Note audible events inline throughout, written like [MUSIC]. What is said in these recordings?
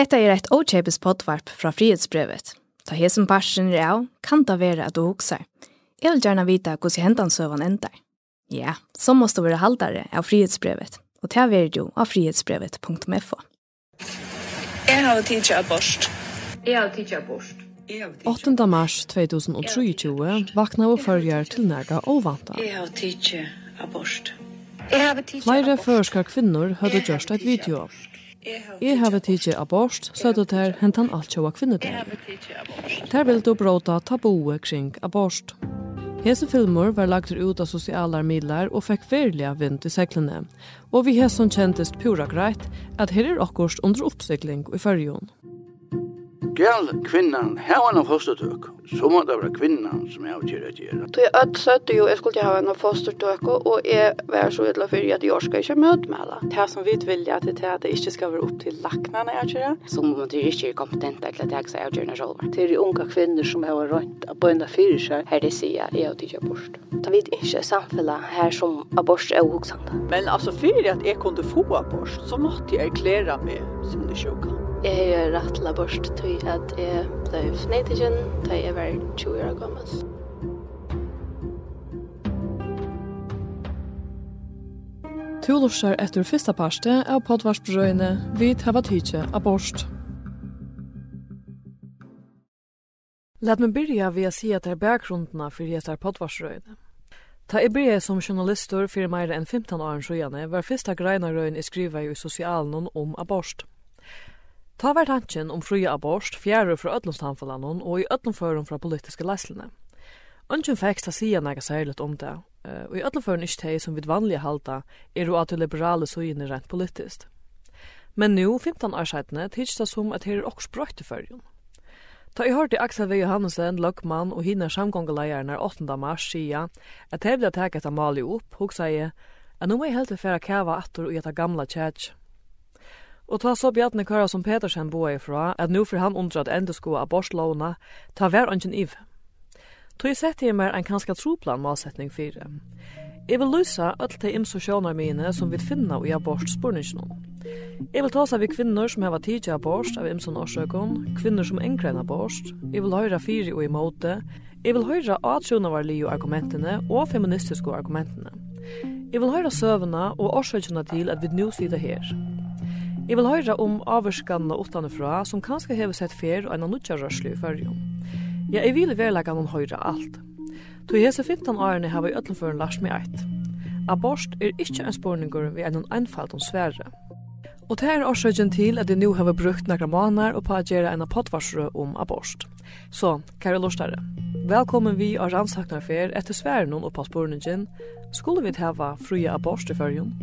Hetta er eit ochepes potvarp fra frihetsbrevet. Ta hesen parsen er av, kan ta vera at du huksar. Jeg vil gjerne vita hos hentan søvan endar. Ja, så måste du være haldare av frihetsbrevet, og ta vera jo av frihetsbrevet.fo. Jeg har tidsja av borst. Jeg har tidsja av borst. 8. mars 2023 vakna og følger til nærga og vanta. Jeg har tidsi abort. Flere førskar kvinnor hadde gjørst et video av. Jeg har tidsi abort, sødde ter hentan alt sjåa kvinnedeg. Der vil du bråta tabuet kring abort. Hese filmer var lagt ut av sosiale midler og fekk verliga vind i seglene. Og vi har som kjentest pura greit at her er akkurst under oppsikling i fyrjon skal kvinnan hava en fostertøk, så må det være kvinnan som jeg har til å gjøre. Så jeg ødsøtte jo, jeg skulle hava en fostertøk, og jeg var så ydla for at jeg skal ikke møte med det. Det som vi vil at det, er at det ikke skal være opp til laknene jeg gjør. Så må man ikke er kompetente til at jeg skal gjøre det selv. Det er unge kvinner som har rønt å bøyne fyrir seg, her det sier jeg at jeg abort. Det vet ikke samfunnet her som abort er hoksende. Men altså, fyrir at jeg kunne få abort, så måtte jeg erklære meg som det sjukken. Jeg har rett til abort til at jeg ble fnetigen da jeg var 20 år gammel. Tu lursar etter fyrsta parste av podvarsbrøyene vi tava tidsje abort. Lad meg byrja ved å si at det er bakgrunnene for etter podvarsbrøyene. Ta i brev som journalister fyrir meira enn 15 år sjøene var fyrsta greinarøyen i skriva i sosialen om abort. Ta var tanken om fria abort fjärre fra öllum og i öllum förum fra politiske leislene. Ungen fekst a sia nega særligt om det, og i öllum förum ikkje teg som vid vanliga halda er jo at liberale søgjene rent politiskt. Men nu, 15 år siden, tids det som at her er også brøyt i fyrjun. Ta i hørte Axel V. Johansen, Løkman og hina samgångeleierne 8. mars sia at her vil jeg etter Mali opp, hos sier at nå må jeg helt til færa kæva attor og gjeta gamla tjætj, Og ta så Bjarne Kara som Petersen boa ifra, at nu for han undrat enda sko abortlovna, ta vær ønsken iv. Tog sett i mer en kanska troplan målsetning fire. Jeg vil lysa öll til imso sjånar mine som vil finna i abortspurningsnå. Jeg vil ta seg vi kvinner som heva tidsi abort av imson årsøkon, kvinner som enkren abort, jeg vil høyra fire og imote, jeg vil høyra atsjonavarli argumentene og feministiske argumentene. Jeg vil høyra søvna og årsøkjona til at vi nu sitter her. Jeg vil høre om avvarskanene utenfra som kanskje har sett fer og en av nødtjarrørslu i fyrrjum. Ja, jeg vil verlegge noen høyre alt. Tog hese 15 årene har vi øtlenføren lars med eit. Abort er ikkje en spårningur vi en einfalt om sverre. Og det er årsaken til at jeg nå har brukt nekra måneder og på å gjøre en potvarsrø om abort. Så, kære lortare, velkommen vi av rannsaknar fer etter sverre noen opphavsporningen, skulle vi hava fria abort i fyrrjum,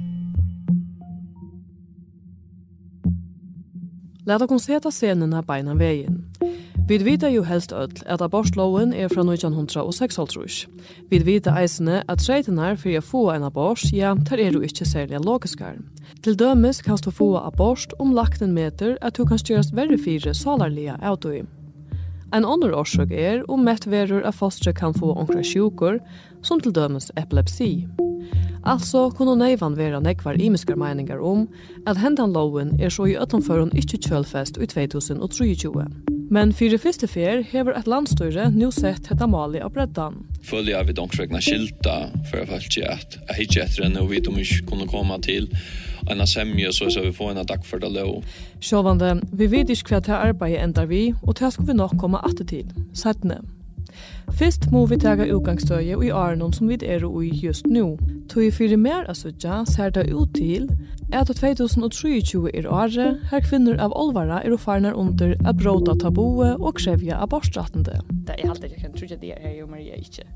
Lad oss seta av beina vegin. Vi vita ju helst öll at abortloven er fra 1906. Vi vita eisene at treitenar for å få en abort, ja, der er du ikke særlig logiskar. Til dømes kan du få abort om lagt en meter at du kan styrast verre fire salarlige autoi. En annen årsøk er om mett verur at fostre kan få onkra sjukur, som til dømes epilepsi. Altså kunne nøyvan vera nekvar imiskar meiningar om at hendan loven er så i ötlandføren ikkje kjølfest i 2023. Men fyrir fyrste fer hever et landstøyre nu sett hetta mali av breddan. Følg jeg vid omkringna skilta for jeg følte at jeg hitje etter henne og vidt om ikke kunne komme til en semje så skal vi få en dag for det lov. Sjåvande, vi vet ikke hva til arbeid endar vi, og til skal vi nok komme atter til. Settene. Fyrst må vi tega utgangsstøye i Arnon som vi er i just nu. Tøy fyrir mer av søtja ser det ut til at 2023 er året her kvinner av olvara er farnar under at bråta taboe og krevja abortstrattende. Det er alltid jeg kan tro at det er jo Maria ikke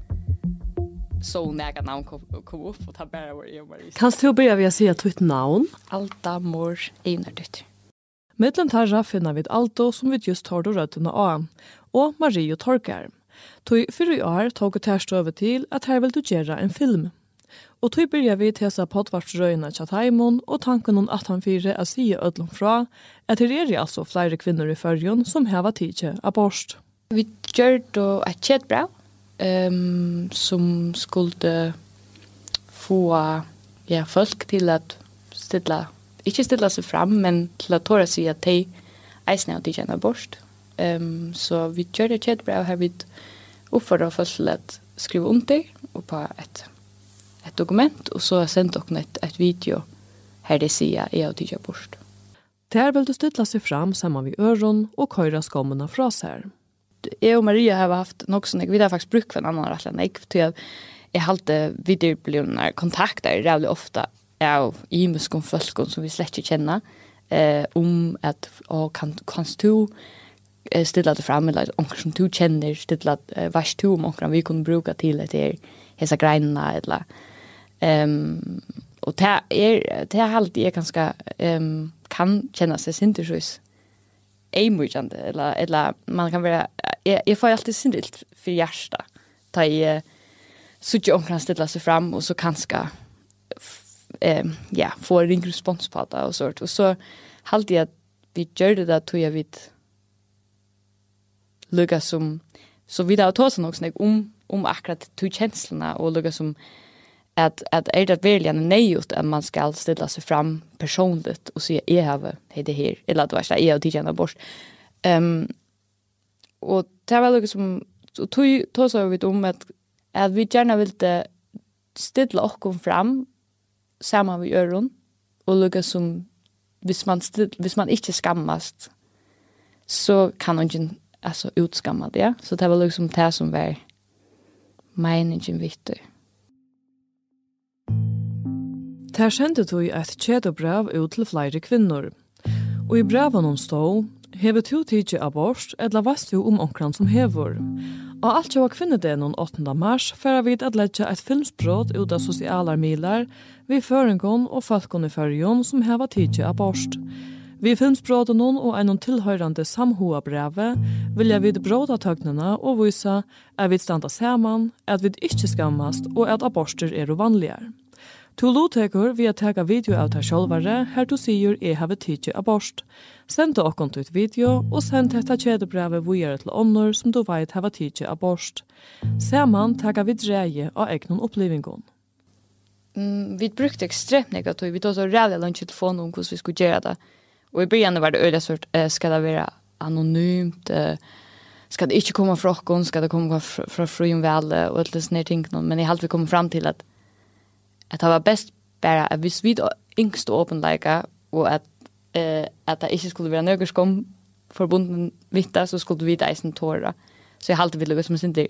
så nega navn kom, kom upp och ta bara vår jobb. Kan du börja vi att säga ditt navn? Alta Mor Einardytt. Mittlen tarra finner vi Alto som vi just tar då rötterna av Og Marie Torkarm. Tøy fyrir i år tog og tærst over til at her vil du gjøre en film. Og tøy byrja vi tesa potvarsrøyna tja taimon og tanken om at han fyrir er sige ødlom fra at her er altså flere kvinner i fyrjun som heva tidje abort. Vi gjør då et kjedbra um, som skulle få ja, folk til at stilla, ikke stilla seg fram, men til at tåra sig at de eisne og de kjenner abort. Um, så vi gjør det kjedbra og her vidt uppfordra folk till att skriva under och på ett ett dokument och så sent dere et, ett video här det sier jeg och tidligere bort. Där vill du stille sig fram sammen med øren och køyre skommene fra seg. här. og Maria har haft nok sånn, vi har faktisk brukt för en annen rett og jag till att jag har alltid kontakter rævlig ofta av imuskom folk som vi slett ikke känner eh, om att og kan, kan stå stilla det fram eller om som du känner stilla uh, vars du om vi kunde bruka till det här hesa grejerna eller ehm um, och det är det är alltid är ganska ehm um, kan känna sig syntesis emojande eller eller man kan vara jag, jag får alltid syndigt för hjärsta. ta i så jag onkel ställa sig fram och så kanske eh ja få en respons på det och sånt och så halt jag vi gjorde det att jag vid lukka som, så vi da tås nok snakk om, om akkurat to känslorna och lukka som at, at er det virkelig en nøyot at man skal stilla seg fram personligt og si, jeg har hei det her, eller at du er jeg har tidkjennet bort. Um, og det var lukka som, og tog, så vidt om at, at vi gjerne ville stilla okkom fram sammen vi øron, og lukka som, hvis man, still, hvis man ikke skammast, så kan man ikke alltså utskammad ja. Så det var liksom det som var meningen viktig. Ter sendte du et kjedobrav ut til flere kvinner. Og i breven hun stod, hever to tidsi abort, eller vast jo om omkran som hever. Og alt jo av kvinnedelen 8. mars for jeg vet at letja et filmsbrot ut av sosialar miler, vi føringon og falkon i fyrjon som hever tidsi abort. Vi filmsbrådet noen og en tilhørende samhoa breve vilja vidt bråda tøgnene og vise at vi standa saman, at vi ikke skammast og at aborter er uvanligere. Tu lotekur vi at teka video av ta sjolvare, her du sier jeg have tidsi abort. Send til okkont ut video, og send detta kjedebrevet vujere til ånder som du veit have tidsi abort. Saman teka vi dreie av egnon opplivingon. Mm, vi brukte ekstremt negativt, vi tog så rævlig langt telefon om hvordan vi skulle gjøre det. Och i början var det öliga sort, eh, ska det vara anonymt, eh, ska det inte komma från oss, ska det komma från fra frun väl och allt det sådär ting. Men i allt vi kom fram till att, att det var bäst bara att vi svid yngst och öppenläka och att, eh, att det inte skulle vara några skom förbunden vitta så skulle vi där tåra. Så jag vi ville som inte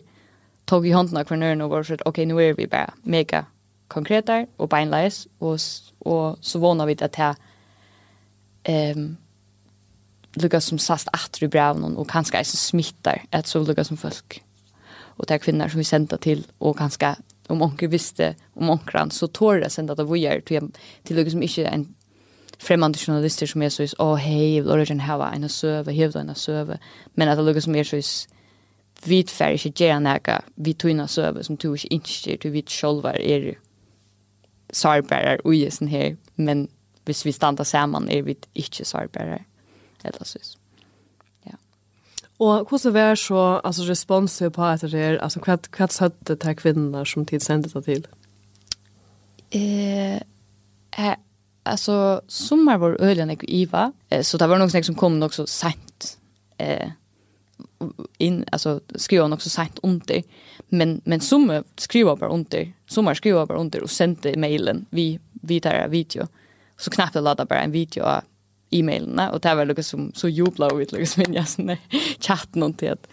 tog i hånden av kvarnören och var så att okej, okay, nu är vi bara mega konkreta och beinleis och, och så vånar vi att det här um, lukka som sast atru brevnen og kanskje eisen smittar at så lukka som folk og det er kvinner som vi sendte til og kanskje om onker visste om onkran så tår jeg senda det vujar til, til lukka som ikke er en fremmande journalister som er så is, åh oh, hei, jeg vil origin hava en søve, hevda en søve men at det lukka som er så is vi tfer ikke gjerne nega vi tøyna søve som tog ikke till vit vet är er sarbærar og i sånn her. Men hvis vi stannar saman er vi ikkje sårbare. Eller så. Ja. Og hvordan var så altså, responset på etter det? Altså, hva, hva satt det til kvinner som tid sendte det til? Eh, eh, alltså sommar var ölen jag Iva eh, så det var nog som kom också sent eh in alltså skrev hon också sent under men men som skrev bara under som skrev bara under och sände mailen vi vi tar video så knappt jag laddade bara en video av e-mailene, og det var noe som så jubla og ut liksom min jag sån chatt någon till att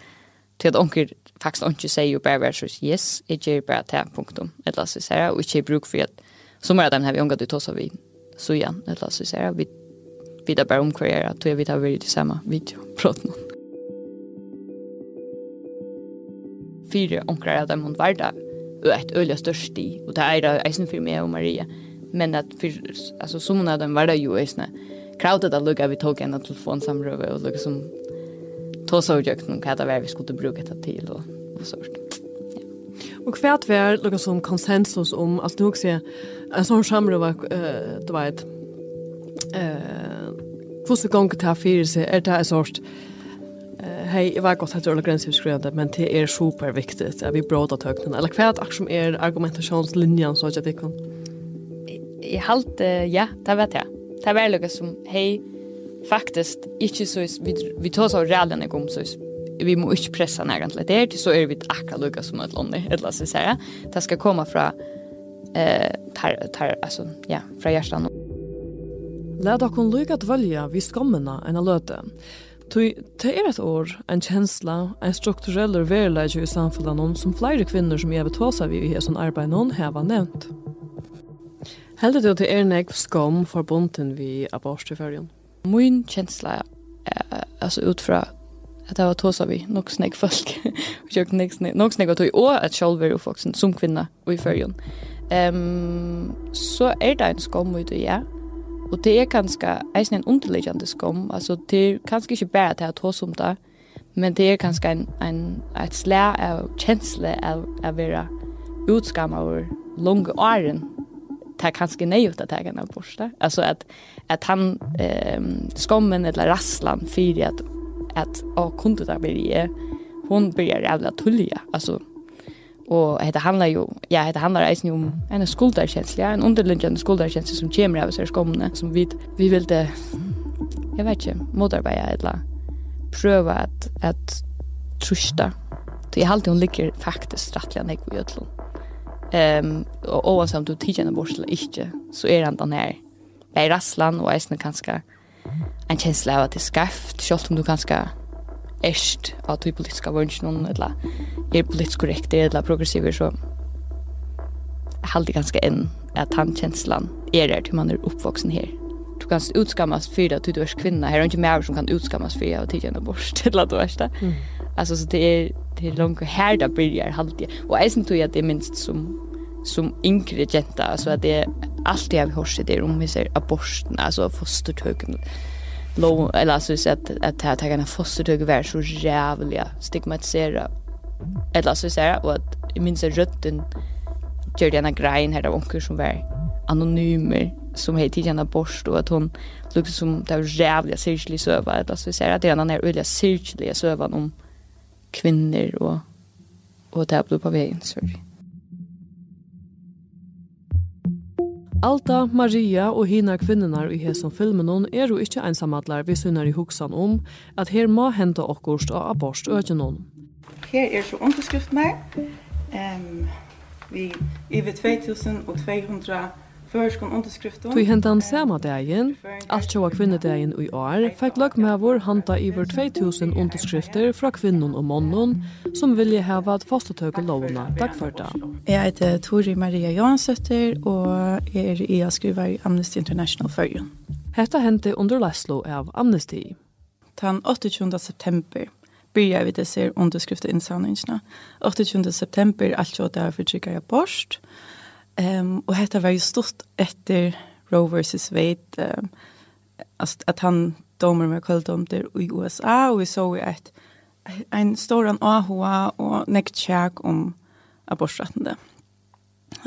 till att onkel faktiskt inte säger ju bara så yes jeg gjør bare til punktum. Et eller så så og ikke inte bruk for at, så må jeg dem her, vi ångat du oss så vi så igen eller så så här vi vi där bara omkurera tror jag vi tar vi samme video. [LAUGHS] Prat någon. Fyra onkrar av dem hon var där og et øyelig størst i, og det er eisen for meg og Maria, men at for, alltså som när den var där jo, är krautet att lugga vi tog en telefonsamröve och lugga som tog så jag kan kalla vad vi skulle bruka det till och, och sånt. Ja. Och er det lugga som konsensus om altså, du också en sånn samrøve, uh, du vet eh hvordan gånger til å fyre sig er det en sort hej jeg var gott att det gräns grensivskrivende, men det är superviktigt att vi bråda töknen eller kvärt action är argumentationslinjen så att det kan Jeg halte, ja, det vet jeg. Det var lukket som, hei, faktiskt inte så, vi, vi tar så realen jeg så vi må inte pressa nærkant litt der, så är vi akkurat lukket som ett land, et eller så säga. Det ska komma från eh, tar, tar, alltså ja, från hjärtan. Lad dere att velge vi skammene enn å løte. Tui, det er et år, en kjensla, en strukturell verleidje i samfunnet som flere kvinner som jeg vil ta seg ved i hesson arbeid noen heva nevnt. Heldur du til [LAUGHS] er nek skam forbunden vi abort i färgen? Min kjensla, är altså utfra at det var tåsa vi nok snägg folk. Vi jag nog snägg nog snägg att i år att själv är folk som kvinna og i färgen. um, så er det en skom ut og ja. og det er ganska eisen en underliggande skom altså det är kanske inte bara det här tåsa om det. Men det er kanske en en et slä av kjensle av av vara utskam av långa åren ta kanske nej ut att äga någon borsta. Alltså att att han ehm skommen eller rasslan för att att å kunde där bli hon blir jävla tulliga. Alltså Och det handlar ju, ja, det handlar ju om en skuldarkänsla, en underliggande skuldarkänsla som kommer av sig skomna, som vi, vi vill det, jag vet inte, motarbeta eller pröva att, att trusta. Så jag har alltid hon ligger faktiskt rättliga när i. Ehm och oavsett om du tiger en eller inte så är han den här. Bei rasslan och eisne kanske en känsla av att det skaft, så om du kanske erst av du politiska någon eller er politisk korrekt eller progressiver så halde ganske inn at han kjenslan er der til man er oppvoksen her. Du kan utskammas for at du er kvinna. Her er ikke mer som kan utskammas for at du er en abort eller at du er det. Altså, så det er det er langt her det börjar halvt. Og jeg synes jeg det er minst som, som yngre jenta, altså at det er alt jeg har hørt det er om vi ser aborten, altså fostertøkene. Lo, eller altså hvis at, at her takkene fostertøken være så rævlig stigmatisere, eller altså hvis jeg, og at jeg minns at røtten gjør denne greien her av onker som var anonymer, som heter till henne borst och att hon lukte som det var jävla cirkelig söva. Alltså vi ser att det är den här öliga cirkeliga sövan om kvinner og, og det blir på veien, sorry. Alta, Maria og hina kvinnenar i hesson filmen er jo ikkje einsamadlar vi sunnar i hoksan om at her må henta okkurst av aborst økjenon. Her er så underskriftene. Um, vi er ved 2200 Førskon underskriftum. Tui hentan sama dagen, alt tjoa kvinnedagen i år, fekk vår handa iver 2000 underskrifter fra kvinnun og mannen som vilje heva at fastetøke lovna dagførda. Jeg heter Tori Maria Johansøtter, og er i a skriva i Amnesty International fyrjun. Hetta hente under Leslo av Amnesty. Tan 28. september byrja vi det ser underskrifter 28. september alt tjoa der for trykka jeg borst, og Um, och detta var ju stort efter Roe vs Wade. Um, att han domer med kvälldömter i USA och vi såg att en stor AHA och nektkärk om aborträttande.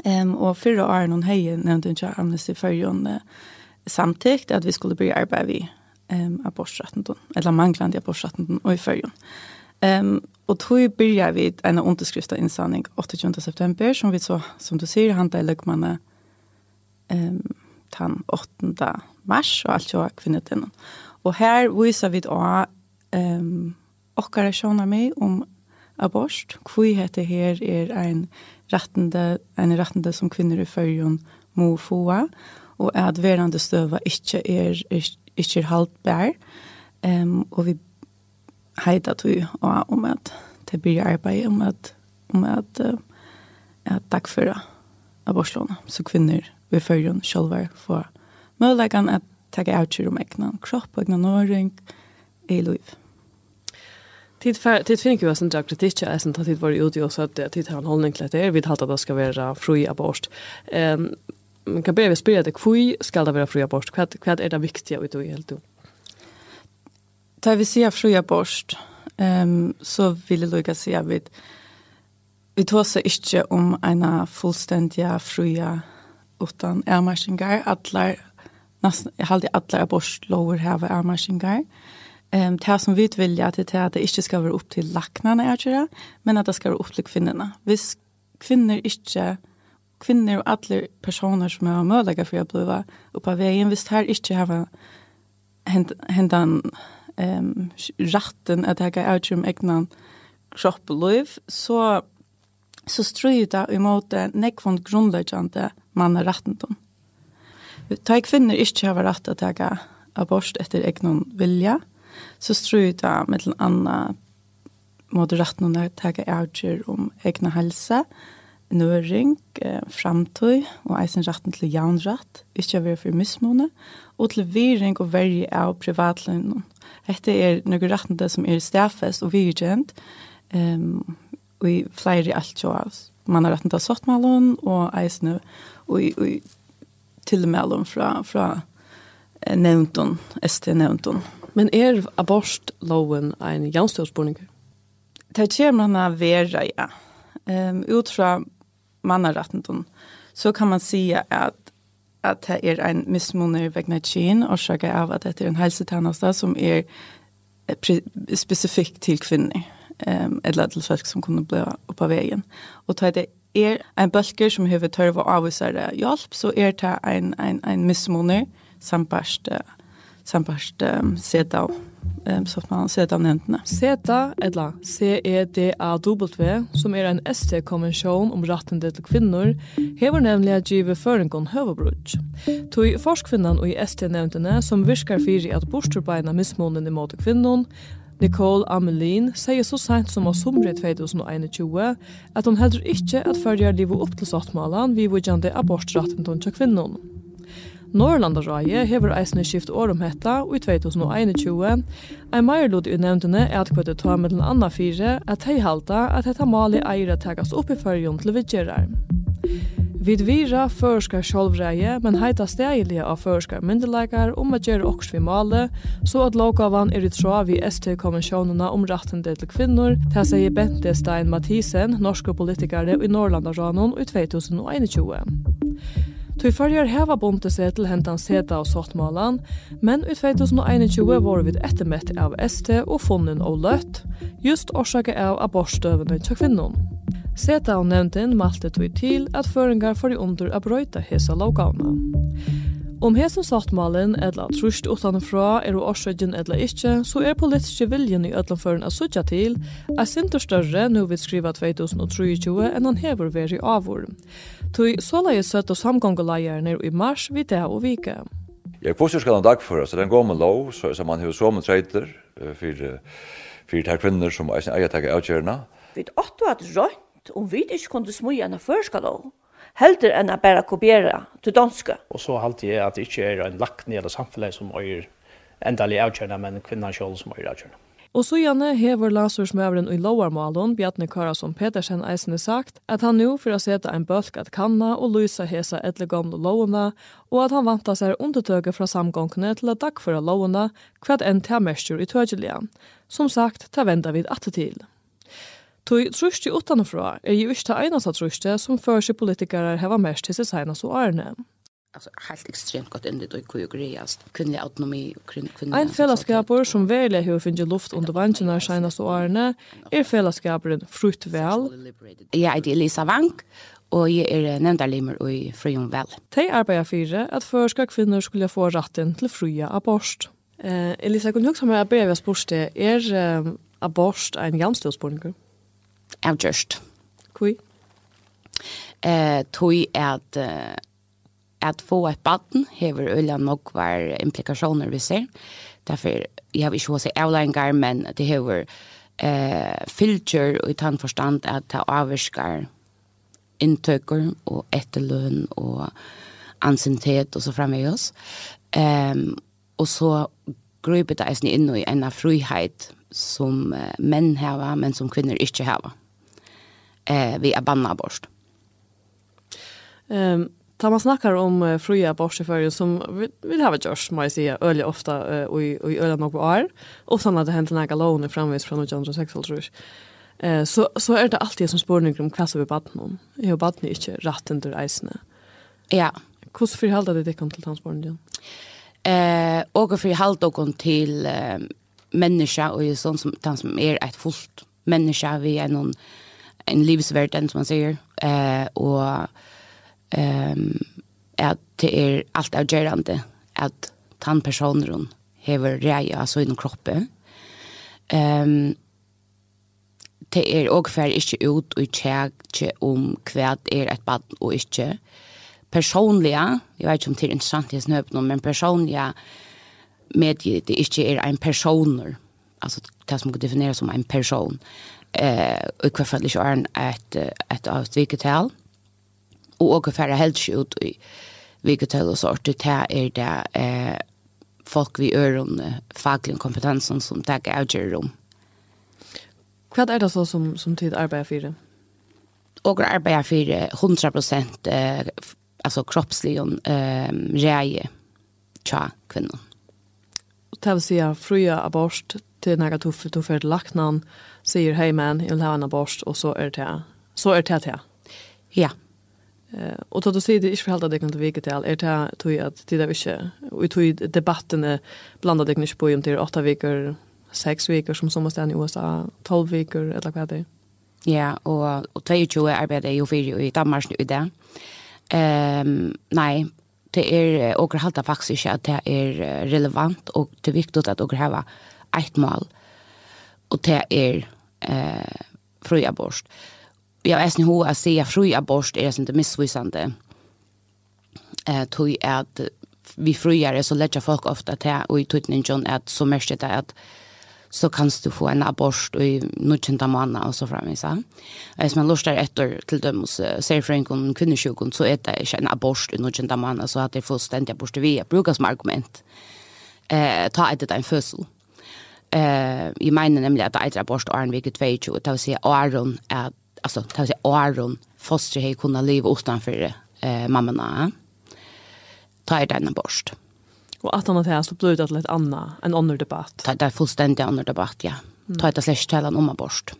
Um, och förra året någon höjer nämnde inte Amnesty förrjande samtidigt att vi skulle börja arbeta vi ehm um, aborträttande eller manglande aborträtten och i förrjande. Um, Och då börjar vi en underskrifta insamling 28 september som vi så som du ser han där lägger ehm tan 8 mars och allt jag kvinnor. Och här visar vi då ehm och kan jag mig om abort. Kvui heter här är en rättande en rättande som kvinnor i förjon må få och att verande stöva inte är inte haltbär. Ehm um, och vi heita tog og om at det blir arbeid om at om at uh, at dagføra aborslåna så kvinner i fyrjon sjølver for mølegan at tagga avtjur om egna kropp og egna nøring i liv. Tid för tid finner ju att som jag kritik är sånt att det var ute ju också att tid har en hållning till det vi talar att det ska vara fri abort. Ehm man kan börja spela det kvui ska det vara fri abort. Vad vad är det viktiga ut och helt då? Da vi sier fri abort um, så vil jeg lukke si at vi tar sig inte om en fullständiga fruja utan ärmarsingar alla nästan jag hade alla abortlover her ved ærmarsingar. um, det som vi vill att det är att det inte ska være upp till laknene, är det, men att det ska være opp til kvinnerne. Hvis kvinnor inte kvinnor och alla personer som är mulighet för å bli oppe av vägen, det her inte har händan um, ratten at jeg er utgjør om egnan kropp og liv, så, så strøy det imot nekvånd grunnleggjande mann er ratten dem. Ta jeg kvinner ikke har rett at jeg abort etter egnan vilja, så strøy det med en annen måte ratten at ta utgjør om egna helse, nøring, eh, framtøy og eisen retten til jaunratt, ikke å være for mismåne, og til viring og verje av privatlønnen. Hette er noen retten det som er stafest og virkjent, um, og i flere alt jo av. Man har retten til sottmalen og eisen og, og tilmalen fra, fra nevnton, ST nevnton. Men er abortloven en jaunstørsborninger? Det kommer man av være, ja. Um, ut fra mannarätten så kan man säga att att det är en missmunner vegna kjen, og skäga av at det er en hälsotjänst som är specifikt till kvinnor um, eller til folk som kunne bli opp av vägen. Och tar det är en bølger som behöver törva avvisare hjelp, så är det en, en, en missmunner sampast, sampast um, seta um, så att man seta nämnderna. Seta, eller CEDAW, som är en ST-konvention om rätten till kvinnor, hever nämligen att giva förengon höverbrudg. Tog forskvinnan och i ST-nämnderna som viskar fyri att borsturbejna missmånen mot kvinnon, Nicole Amelin sier så sent som av somre 2021 at hon heller inte at fyrir livet opp til sattmålen vi vujande abortratten til kvinnon. Norrlandarsraje hever eisne skift år om hetta og i 2021. Ein meirlod i nevntene er at kvete ta med den anna fire at hei halta at hetta mali eire tagas opp i fyrjon til vidgerar. Vid vira førskar sjolvreie, men heita stegilige av førskar myndelagar om at gjere oks vi male, så at lokavan er i tråd vi ST-konvensjonene om retten til kvinnor, ta sier Bente Stein Mathisen, norske politikare i Norrlandarsranon i 2021. Tui fyrir heva bonte seg til hentan seta og sottmalan, men i 2021 var vi ettermett av ST og fonnen og løtt, just årsaka av abortstøvene til kvinnon. Seta og nevntin malte tui til at føringar for i under a brøyta hesa lovgavna. Om hesen sattmalen edla trusht utanfra er og årsøgjen edla ikkje, så er politiske viljen i ødlanføren av sutja til er sinter større nu vi skriva 2023 enn han hever veri avur. Tui såleis søtt og samgångeleieren i mars vid det og vike. Ja, kvosser skal han dagføra, så den går med lov, så man hever som en treiter for, for her kvinner som eier takk avgjørna. Vi åttu at rønt om vi ikke kunne smuja enn av førskalov heldur enn a bæra kopiera til danske. Og så halte jeg at det ikke er en lagt ned av samfunnet som er endelig avgjørende, men kvinner selv som er avgjørende. Og så gjerne hever Lasersmøveren i Lovarmalen, Bjarne Karasson Petersen eisende sagt, at han nå for å sette en bølg at kanna og lysa hesa etlegomne lovene, og at han vanta seg undertøke fra samgångene til å dagføre lovene, hva enn til mestur i tøgjelja. Som sagt, ta venda vid attetil. til. Tui trusti utanfra er ju ikke det eneste trusti som først politikere heva mest til seg senest og årene. Alltså helt extremt gott ända då kunde grejas kvinnlig autonomi och kvinnlig En fällskapor som väl hur finns luft under vantarna sina så arne är fällskapen frukt väl. Ja, det är Lisa Vank, och jag är nämndarlimmer i Frion väl. De arbetar för att förska kvinnor skulle få retten till fria abort. Eh Elisa kunde också med att börja spurste är abort en jämställdhetspolitik avgjørst. Kui? Eh, tog at eh, at få et baden hever øyla nok var implikasjoner vi ser. Derfor, jeg har ikke hos avlengar, men det hever eh, filter og i tann forstand at det avvirskar inntøkker og etterløn og ansintet og så framveg oss. Um, og så grøyper det eisen inn i en frihet som menn hava, men som kvinner ikke hava eh, vi er banna abort. Um, Ta man snackar om uh, fria abort i som vi, vi har gjort, må jeg säga, øyelig ofta uh, och i, och i öliga några år. Och sånn har det hänt en lovene framvis från 1906, tror jag. Eh så så är det alltid som spårning om klass över baden om. Jeg har baden inte rätt under eisene. Ja. Hvordan för halda det det til till transporten? Eh och för halda och till eh, människa och ju sånt som som er ett fullt människa vi er någon en livsverden som man säger. Eh, och ehm att det är allt avgörande att tan personen hever reja alltså inom kroppen. Ehm det er og fer ikkje ut og tjekje om hva er et bad og ikkje. Personliga, jeg vet ikke om det er interessant i snøp men personliga med det ikkje er en personer, altså det som kan defineres som en person eh och i fall at är ett ett avstvigetal och och färra helt ut i vilket och sort det här är det eh folk vi är om faglig kompetens som tar avgör om. Vad är det så som som tid arbetar för det? Och arbetar för 100% eh, alltså kroppslig eh reje tja kvinnor. Och det vill säga fria abort till några tuffa tuffa lacknan. Eh sier hei man, jeg vil ha en abort, og så er det. Så er det det. Ja. Uh, og då du sier det ikke forholdt at det kan vike til, er det tog at det er ikke, og tog debattene blandet det ikke på om det er åtta viker, sex veckor som sommerstedet i USA, tolv veckor eller vad det är. Ja, och, och 22 arbeider ju fyrir i Danmark nu i det. Um, nei, det är og halta faktiskt att det är relevant, och det är viktigt att och har ett mål och det är eh, fri abort. Jag vet inte hur att säga fri abort är inte missvisande. Eh, tog att vi friare så lägger folk ofta till och i tutningen att så mest det att så kan du få en abort i nutjenta måneder og så fremme Så. Hvis man lurer etter til dem hos serfrenken og kvinnesjukken, så er det ikke en abort i nutjenta måneder, så at det er fullstendig abort vi bruker som argument. Eh, ta etter en fødsel. Eh, jag menar nämligen att det är abort och en vecka 22 och det vill Aron är alltså det se Aron foster hej kunna leva utanför eh mammorna. Ta er den abort. Och att han har så blivit att lite anna en annan debatt. Det är fullständigt annan debatt, ja. Ta ett slash talan om abort.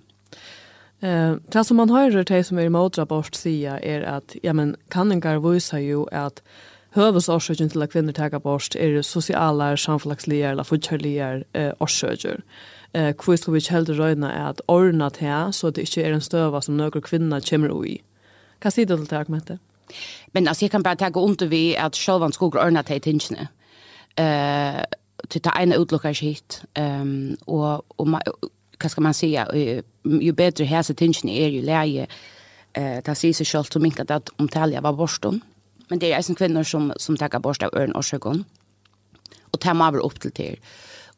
Eh, det som man hör det som är emot abort säga är att ja men kan en gar visa ju att høvesårsøkjen til at kvinner tar abort er sosiale, samfunnslige eller forkjærlige eh, årsøkjer. Eh, hvor skal vi ikke heldig røyne er at ordene til så det ikke er en støva som noen kvinner kommer i? Hva sier du til det argumentet? Men altså, jeg kan bare ta under vi at sjølvan skoger ordene til tingene. Eh, till det ena utlockar ikke hit. Um, och och vad ska man säga ju bättre här så tingen är ju läge eh ta sig så självt som inte att omtalja var borston Men det är alltså kvinnor som, som tackar bort av öron och sjögon. Och tar man upp till till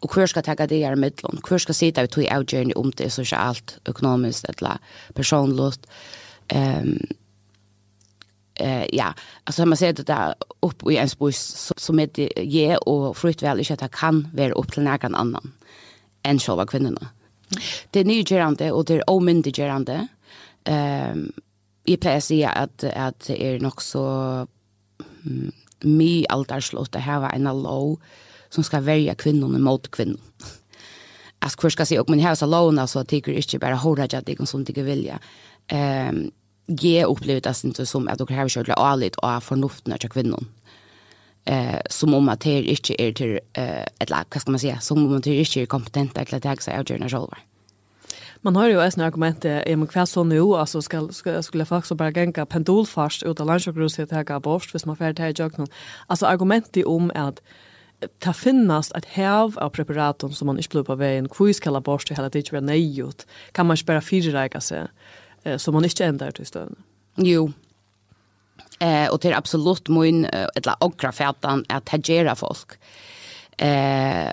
Och hur ska tacka det här mittlån? Hur ska sitta ut i journey om det är socialt, ekonomiskt eller personligt? Um, eh ja alltså man ser det där upp i en spus så, som är det ge och frukt väl inte att det kan vara upp till någon annan än själva kvinnorna. Det är nygerande och det är omyndigerande. Ehm i jag plejer att, att det är nog så um, mi aldarslott att ha en lov som ska välja kvinnorna mot kvinnor. [LAUGHS] Alltså hur ska jag säga, och men här så låna så att tycker inte bara hålla jag det som tycker vilja. Ehm ge upplevt att inte som att det här kört allt och förnuften av kvinnor. Eh som om att det inte är till eh ett lag, vad ska man säga, som om att det inte är kompetenta till att ta sig av journalister. Man har ju ett argument i man kvar så nu alltså ska ska skulle faktiskt bara gänga pendulfast ut av landsjukhuset att här abort hvis man färd här jag någon. Alltså argumentet om att ta finnas att häv av preparatum som man inte blir på vägen kvis kalla bort hela det ju nejut. Kan man spara fyra sig så man inte ändrar till stöden. Jo, eh och det är absolut min eller okra fätan att hagera folk. Eh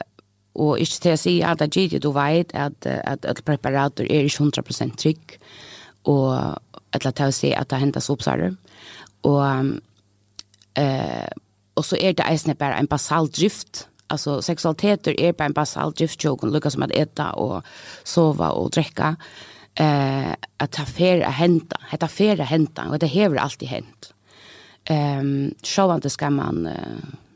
Og ikke til å si at det er du vet at, at, ett preparater er ikke 100% trygg, og att det er å si at det hentes oppsarer. Og, eh, og så er det eisende bare en basal drift, altså seksualiteter er bare en basal drift, og lukka som at eta og sova og drekka, eh, at det er att henta, det er færre henta, og det har alltid hent. Um, det skal man... Eh,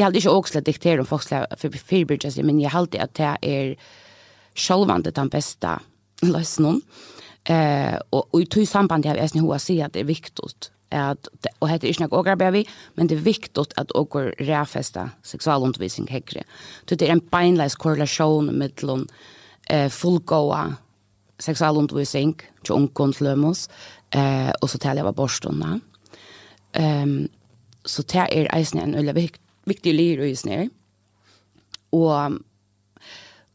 jag hade inte också dikterat om folk för fyrbyrges men jag hade att det är självant den bästa lösningen. Eh och, och i tog samband jag vet hur jag ser att det är viktigt att och heter inte något ågra vi men det är viktigt att åker räfesta sexualundervisning hägre. Det är en beinlös korrelation mellan eh fullgoda sexualundervisning till unkontlömos eh och så taler jeg var borstorna. Ehm um, så det er eisen en ölle viktig lir og snær. Og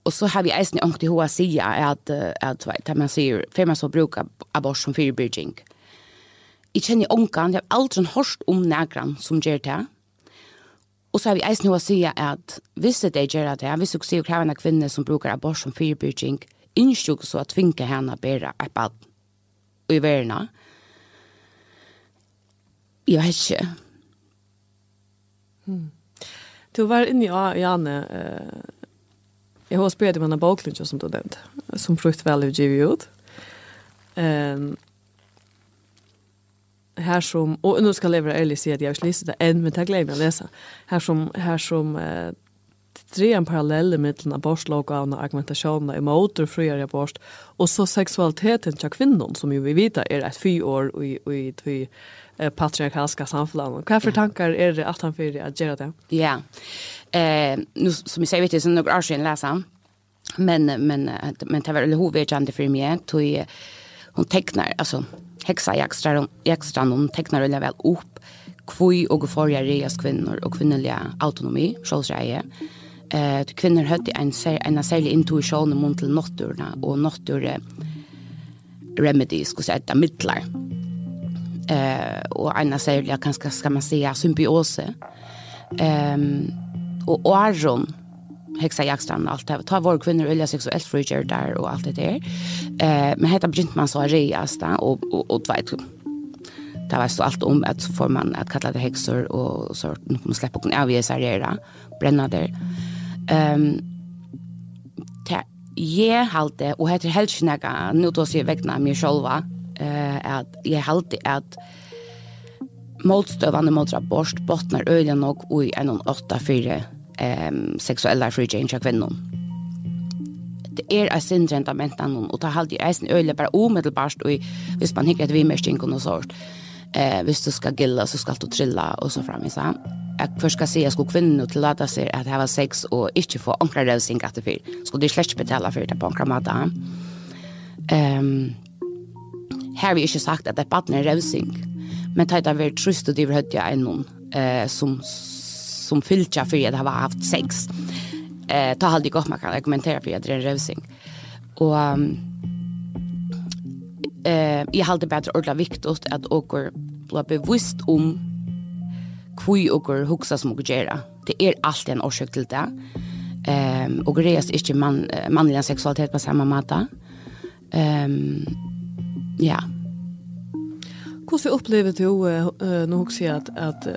och så har vi eisen ångt i hoa sia at, at, at man sier, for man så brukar abort som fyrbyrging. Jeg kjenner ångan, jeg har aldri hørt om nægrann som gjør det. Og så har vi eisen hoa sia at hvis det gjør det, hvis du ser kravene kvinner som brukar abort som fyrbyrging, innskjøk så at tvinga henne bedre et bad i verden. Jeg vet ikke. Hmm. Du var inne i Janne. Uh, jeg har spørt om en boklunch som du nevnte, som frukt vel i GVUD. Um, her som og nå skal jeg jag ærlig si at jeg har ikke läst det enn, men jag å lese. Her som her som uh, tre en parallell mellan abortlagen och argumentationen i och friare abort och så sexualiteten till kvinnan som ju vi vet är ett fy år i, i, i patriarkalska samfunn. Hva for tankar er det at han fyrir at gjøre det? Ja, eh, nu, som jeg sier, vet jeg, så noen år siden leser han, men, men, men det var hovedkjende for meg, tog hon tecknar alltså häxa jakstran jakstran hon tecknar eller väl upp kvui och forja reas kvinnor och kvinnliga autonomi självsäger eh uh, kvinnor hade en sär en särlig intuition om till natturna och nattur remedies skulle säga mittlar. Eh och en särlig kanske ska man säga symbios. Ehm um, och Aron hexa jakstrand allt det ta vår kvinnor ölja sexuellt friger där och allt det där. Eh men heter begynt man så reas där och och och vet Det var så allt om att så får man att kalla det häxor och så nu kommer släppa kon av i det där. bränna där. Ehm ta jeg halte og heter helst nega nu då ser vegna meg själva eh at jeg halte at motstøvande mot abort bottnar øyne nok og i en 8-4 um, seksuelle frigjengen av kvinnen. Det er en sindrent av mentan og det halde jeg eisen øyla bare umiddelbart og hvis man hikker et vimerskjeng og noe sånt eh, hvis du skal gilla så skal du trilla og så fram i seg. Jeg først skal si at skulle kvinnen til lata seg at jeg var sex og ikke få ankra revsing etter fyr. Skulle de slett betala for det på ankra måte. Um, her har vi ikke sagt at det er baden er revsing, men det har vært trøst og driver høyde jeg noen eh, som, som fylltja for at jeg har haft sex. Eh, ta halde godt man kan argumentere for at det er revsing. Og um, eh, jag halte bättre ordla viktigt att åker bli bevisst om kvui åker huxa som åker gera. Det är alltid en orsak till det. Ehm och grej är inte man manlig sexualitet på samma måte. Ehm ja. Hur så upplever du uh, nu också att att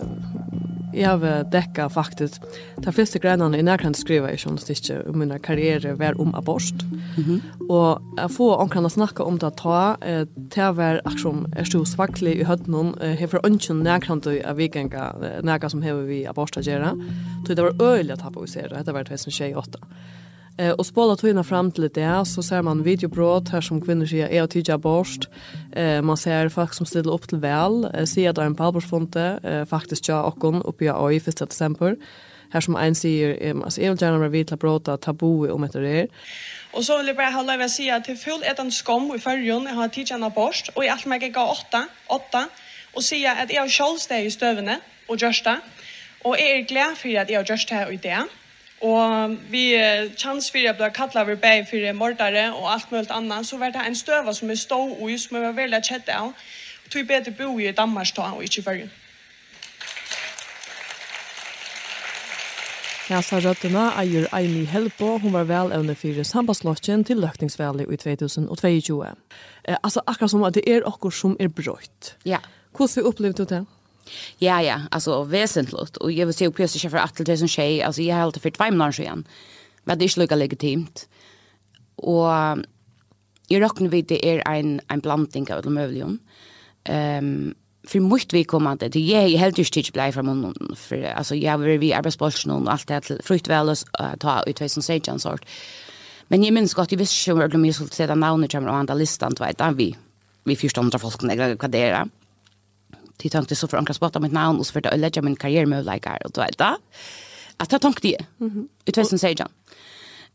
Jeg har dekka faktisk de første greinene i nærkant skriva i journalistikket om min karriere var om abort. Mm -hmm. Og jeg får omkring å snakke om det ta, eh, til å være akkurat er stor svaklig i høttenen, eh, for ønsken nærkant av vikenga, nærkant som hever vi abort å gjøre. Så det var øyelig å ta tabu i sere, det var 2008. Eh, och spola tog fram till det så ser man videobrott här som kvinnor säger är att tidiga borst. Eh, man ser folk som ställer upp till väl, eh, ser där en palborsfonte eh, faktiskt ja och kon uppe i AI för till exempel. Här som en säger, eh, alltså är vill gärna vara vid att tabu om det där. Och så vill jag bara hålla över säga till full ett en skam i förrjun, jag har tidiga borst och i allt mig gå åtta, åtta och säga att jag har steg i stövne och görsta. Och är glad för att jag har gjort det här och det. Og vi chans for jeg ble kattlet over bæg for mordere og alt mulig annet, så var det en støve som er stå i, som jeg var veldig kjett av. Og tog bedre bo i Danmark da, og ikke før. Hesa røttene eier Aimi Helpo, hun var vel evne for sambandslåsjen til løkningsvalget i 2022. Eh, altså akkurat som at det er akkurat som er brøyt. Ja. Hvordan opplevde du det? Ja, ja, alltså väsentligt. Och jag vill se upp just för att det som tjej, alltså jag har alltid för två månader sedan. Men det är inte lika legitimt. Och jag räknar vid det är en, en blandning av de möjliga. Um, för mycket vi kommer att det är helt just inte blir från för alltså jag vill vi arbetsbolsen och allt det till frukt väl att ta ut vad som säger en sort. Men jag minns gott jeg visste ikke om jeg skulle se den navnet kommer av andre listan, du vet, vi, vi fyrst andre folk, jeg kan kvadrere till tänkte så för ankra spotta mitt namn och så för att lägga min karriär med like och då vet Att jag tänkte det. Mhm. Utväsen säger jag.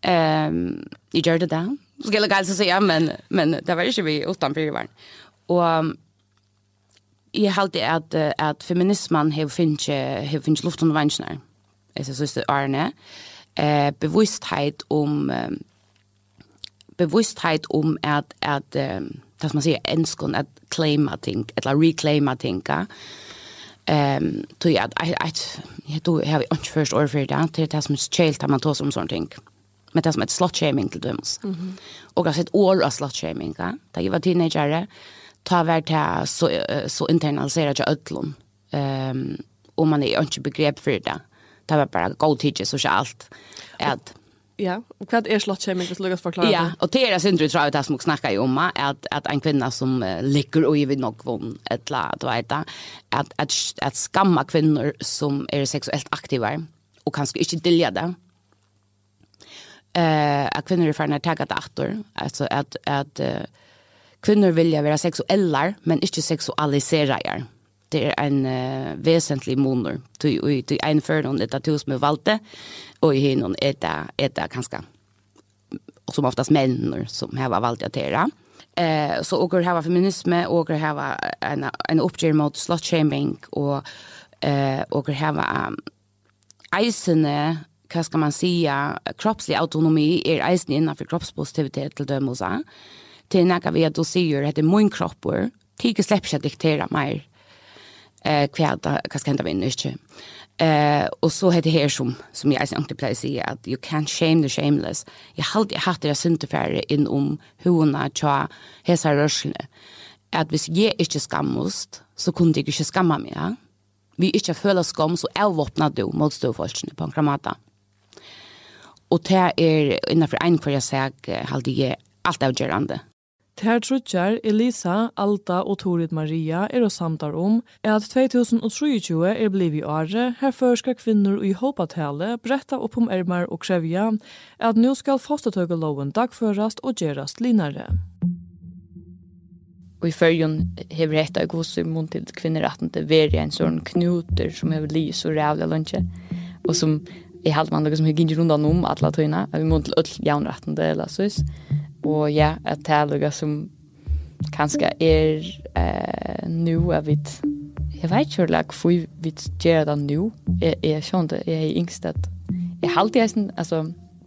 Ehm, i gjorde det. Ska jag alltså säga men men det var ju vi utan var. Och jag hade att att feminismen har finche har finns luft under vänner. Alltså så är det Arne. Eh bevissthet om bevissthet om att att um, det som man säger enskon att claima ting eller reclaima ting ehm tror jag att jag då har vi inte först år för det det det som skilt att man tar som sånt ting. Men det som ett slot shaming till döms mm -hmm. och alltså sett år av slot shaming ja. Där jag var teenager ta vart här så så internaliserat jag öllon ehm om man är inte begrepp för det. Det var bara go teacher socialt att Ja, och vad är slottsheming det lukas förklara. Ja, och det är synd du tror att det som snackar ju om att att en kvinna som uh, ligger och i vid nog von ett la du vet att att att skamma kvinnor som är sexuellt aktiva och kanske inte delja det. Eh, att kvinnor är förna tagat åter, alltså att att uh, kvinnor vill vara sexuella men inte sexualiserade det er en uh, vesentlig måneder. Du, du er en før noen etter to som er valgte, og i noen etter, etter kanskje, som oftast mennene som har valgt å tere. Eh, så åker har feminisme, åker har en, en oppgjør mot slutshaming, og eh, åker har um, eisene, hva skal man si, kroppslig autonomi er eisene innenfor kroppspositivitet til dømmelser. Til nekka vi at du sier at det er min kropp, og slipper seg diktera mer eh kväda vad ska hända vinner inte. Eh och så heter det här som som jag inte plejer säga att you can't shame the shameless. Jag har alltid haft det synte för in om hur hon har tja hesa rörsle. Att hvis jag inte skammost så kunde jag inte skamma mig. Ja? Vi inte føler skam så avvåpna du mot stövfolkene på en kramata. Och det är innanför en kvar jag säger att alltid allt avgörande Ter trutjar Elisa, Alta og Torit Maria er og samtar om at 2023 er blivi året her førska kvinner i håpatale bretta opp om ermar og krevja at nu skal fostertøygeloven dagførast og gjerast linare. Og i fyrjun hever hetta i gos immun til kvinner at det veri en sånn knuter som hever li så rævlig lunge og som i halvmann som hegg rundan om atla tøyna, vi må til öll jaunrattende eller så og ja, at det er noe som kanskje er eh, nå, av et Jeg vet ikke hvordan vi vil gjøre det nå. Jeg, jeg skjønner det, jeg er yngst at jeg har alltid sånn, altså,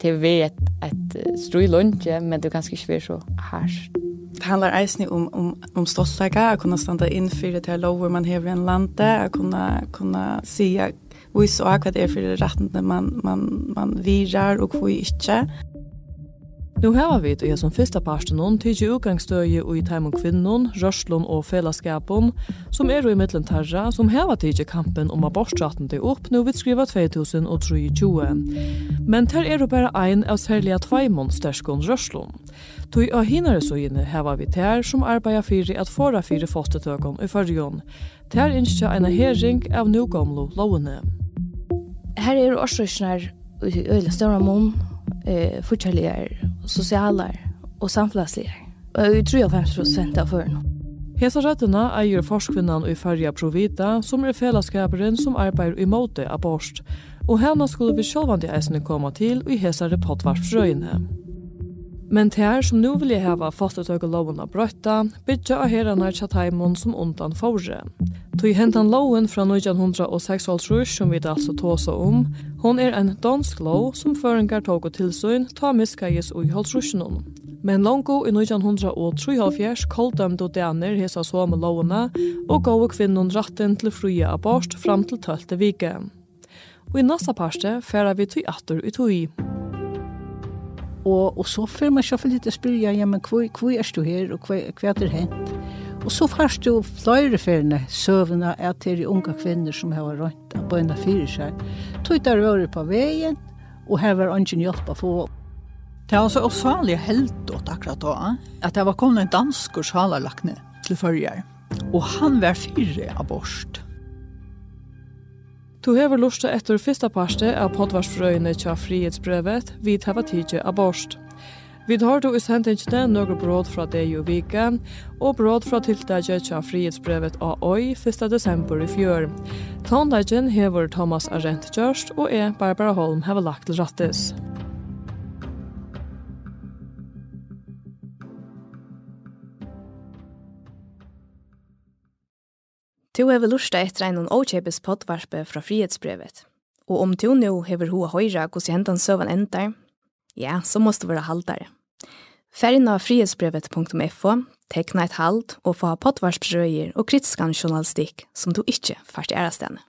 det er ved et, stru i lunge, men det er ganske ikke så hardt. Det handlar eisen om, om, om stoltlega, å kunne standa inn for det her lover man hever i en lande, å kunne, kunne sige, vise og hva det er for rettene man, man, man virar og hva ikke. Nu hava vi i som första parsten hon tidsi utgangsstøye og i teim og kvinnon, rørslun og fellesskapun, som er i mittlen terra, som hava tidsi kampen om abortraten til opp, nu vidt skriva 2023. Men ter er jo bare en av særliga tveimon sterskon rørslun. Tui av hinare inne hava vi ter som arbeida fyri at fora fyri fostetøkon i fyrrjon. Ter innskja eina hering av nugamlo lovene. Her er årsøknar i øyla større mån, eh, fortjelligere, sosialere og samfunnsligere. Og jeg tror jeg 50 av føren. Hesa rættina eier forskvinnan i færja Provita, som er fellesskaperen som arbeider i måte Abort. borst. Og henne skulle vi sjåvandi eisene komme til i hesa repotvarsfrøyene. Men tær som nu vilja hava loven av brøtta, bytja av herrarna tja som undan fore. Tui hentan loven fra 1906 som vi altså tåsa om, hon er en dansk lov som føringar tog og tilsyn ta miskajis ui halsrusjonon. Men longo i 1973 koldømdo daner hesa som lovene og gav kvinnon ratten til frie abort fram til 12. vike. Og i nasa parste færa vi tui atur i tui. Og, og så får man selvfølgelig litt å spørre, ja, men hvor, hvor er du her, og hva, hva er det hent? Og så først du flere ferdene søvende at det er unge kvinner som har rønt på en av fire seg. Tog der røret på veien, og her var ingen hjelp å få. Det var så osalig helt åt akkurat da, at det var kommet en dansk og sjalerlakne til førjer. Og han var fire abort. Du hever lusta etter fyrsta parste av podvarsfrøyene tja frihetsbrevet vid hava tidje abort. Vi tar du i sendingene noen bråd fra deg og vika, og bråd fra tiltaket tja frihetsbrevet av oi 1. desember i fjør. Tondagen hever Thomas Arendt Kjørst, og jeg, Barbara Holm, hever lagt til rattes. Musikk Tu hever lusta etter en åkjepes poddvarpe fra frihetsbrevet. Og om tu nu hever hoa høyra hos hentan søvan endar, ja, så måste du være haldare. Færgen av frihetsbrevet.fo, tekna et halt og få poddvarpsrøyer og kritiskan journalistikk som du ikke fart i ærastene.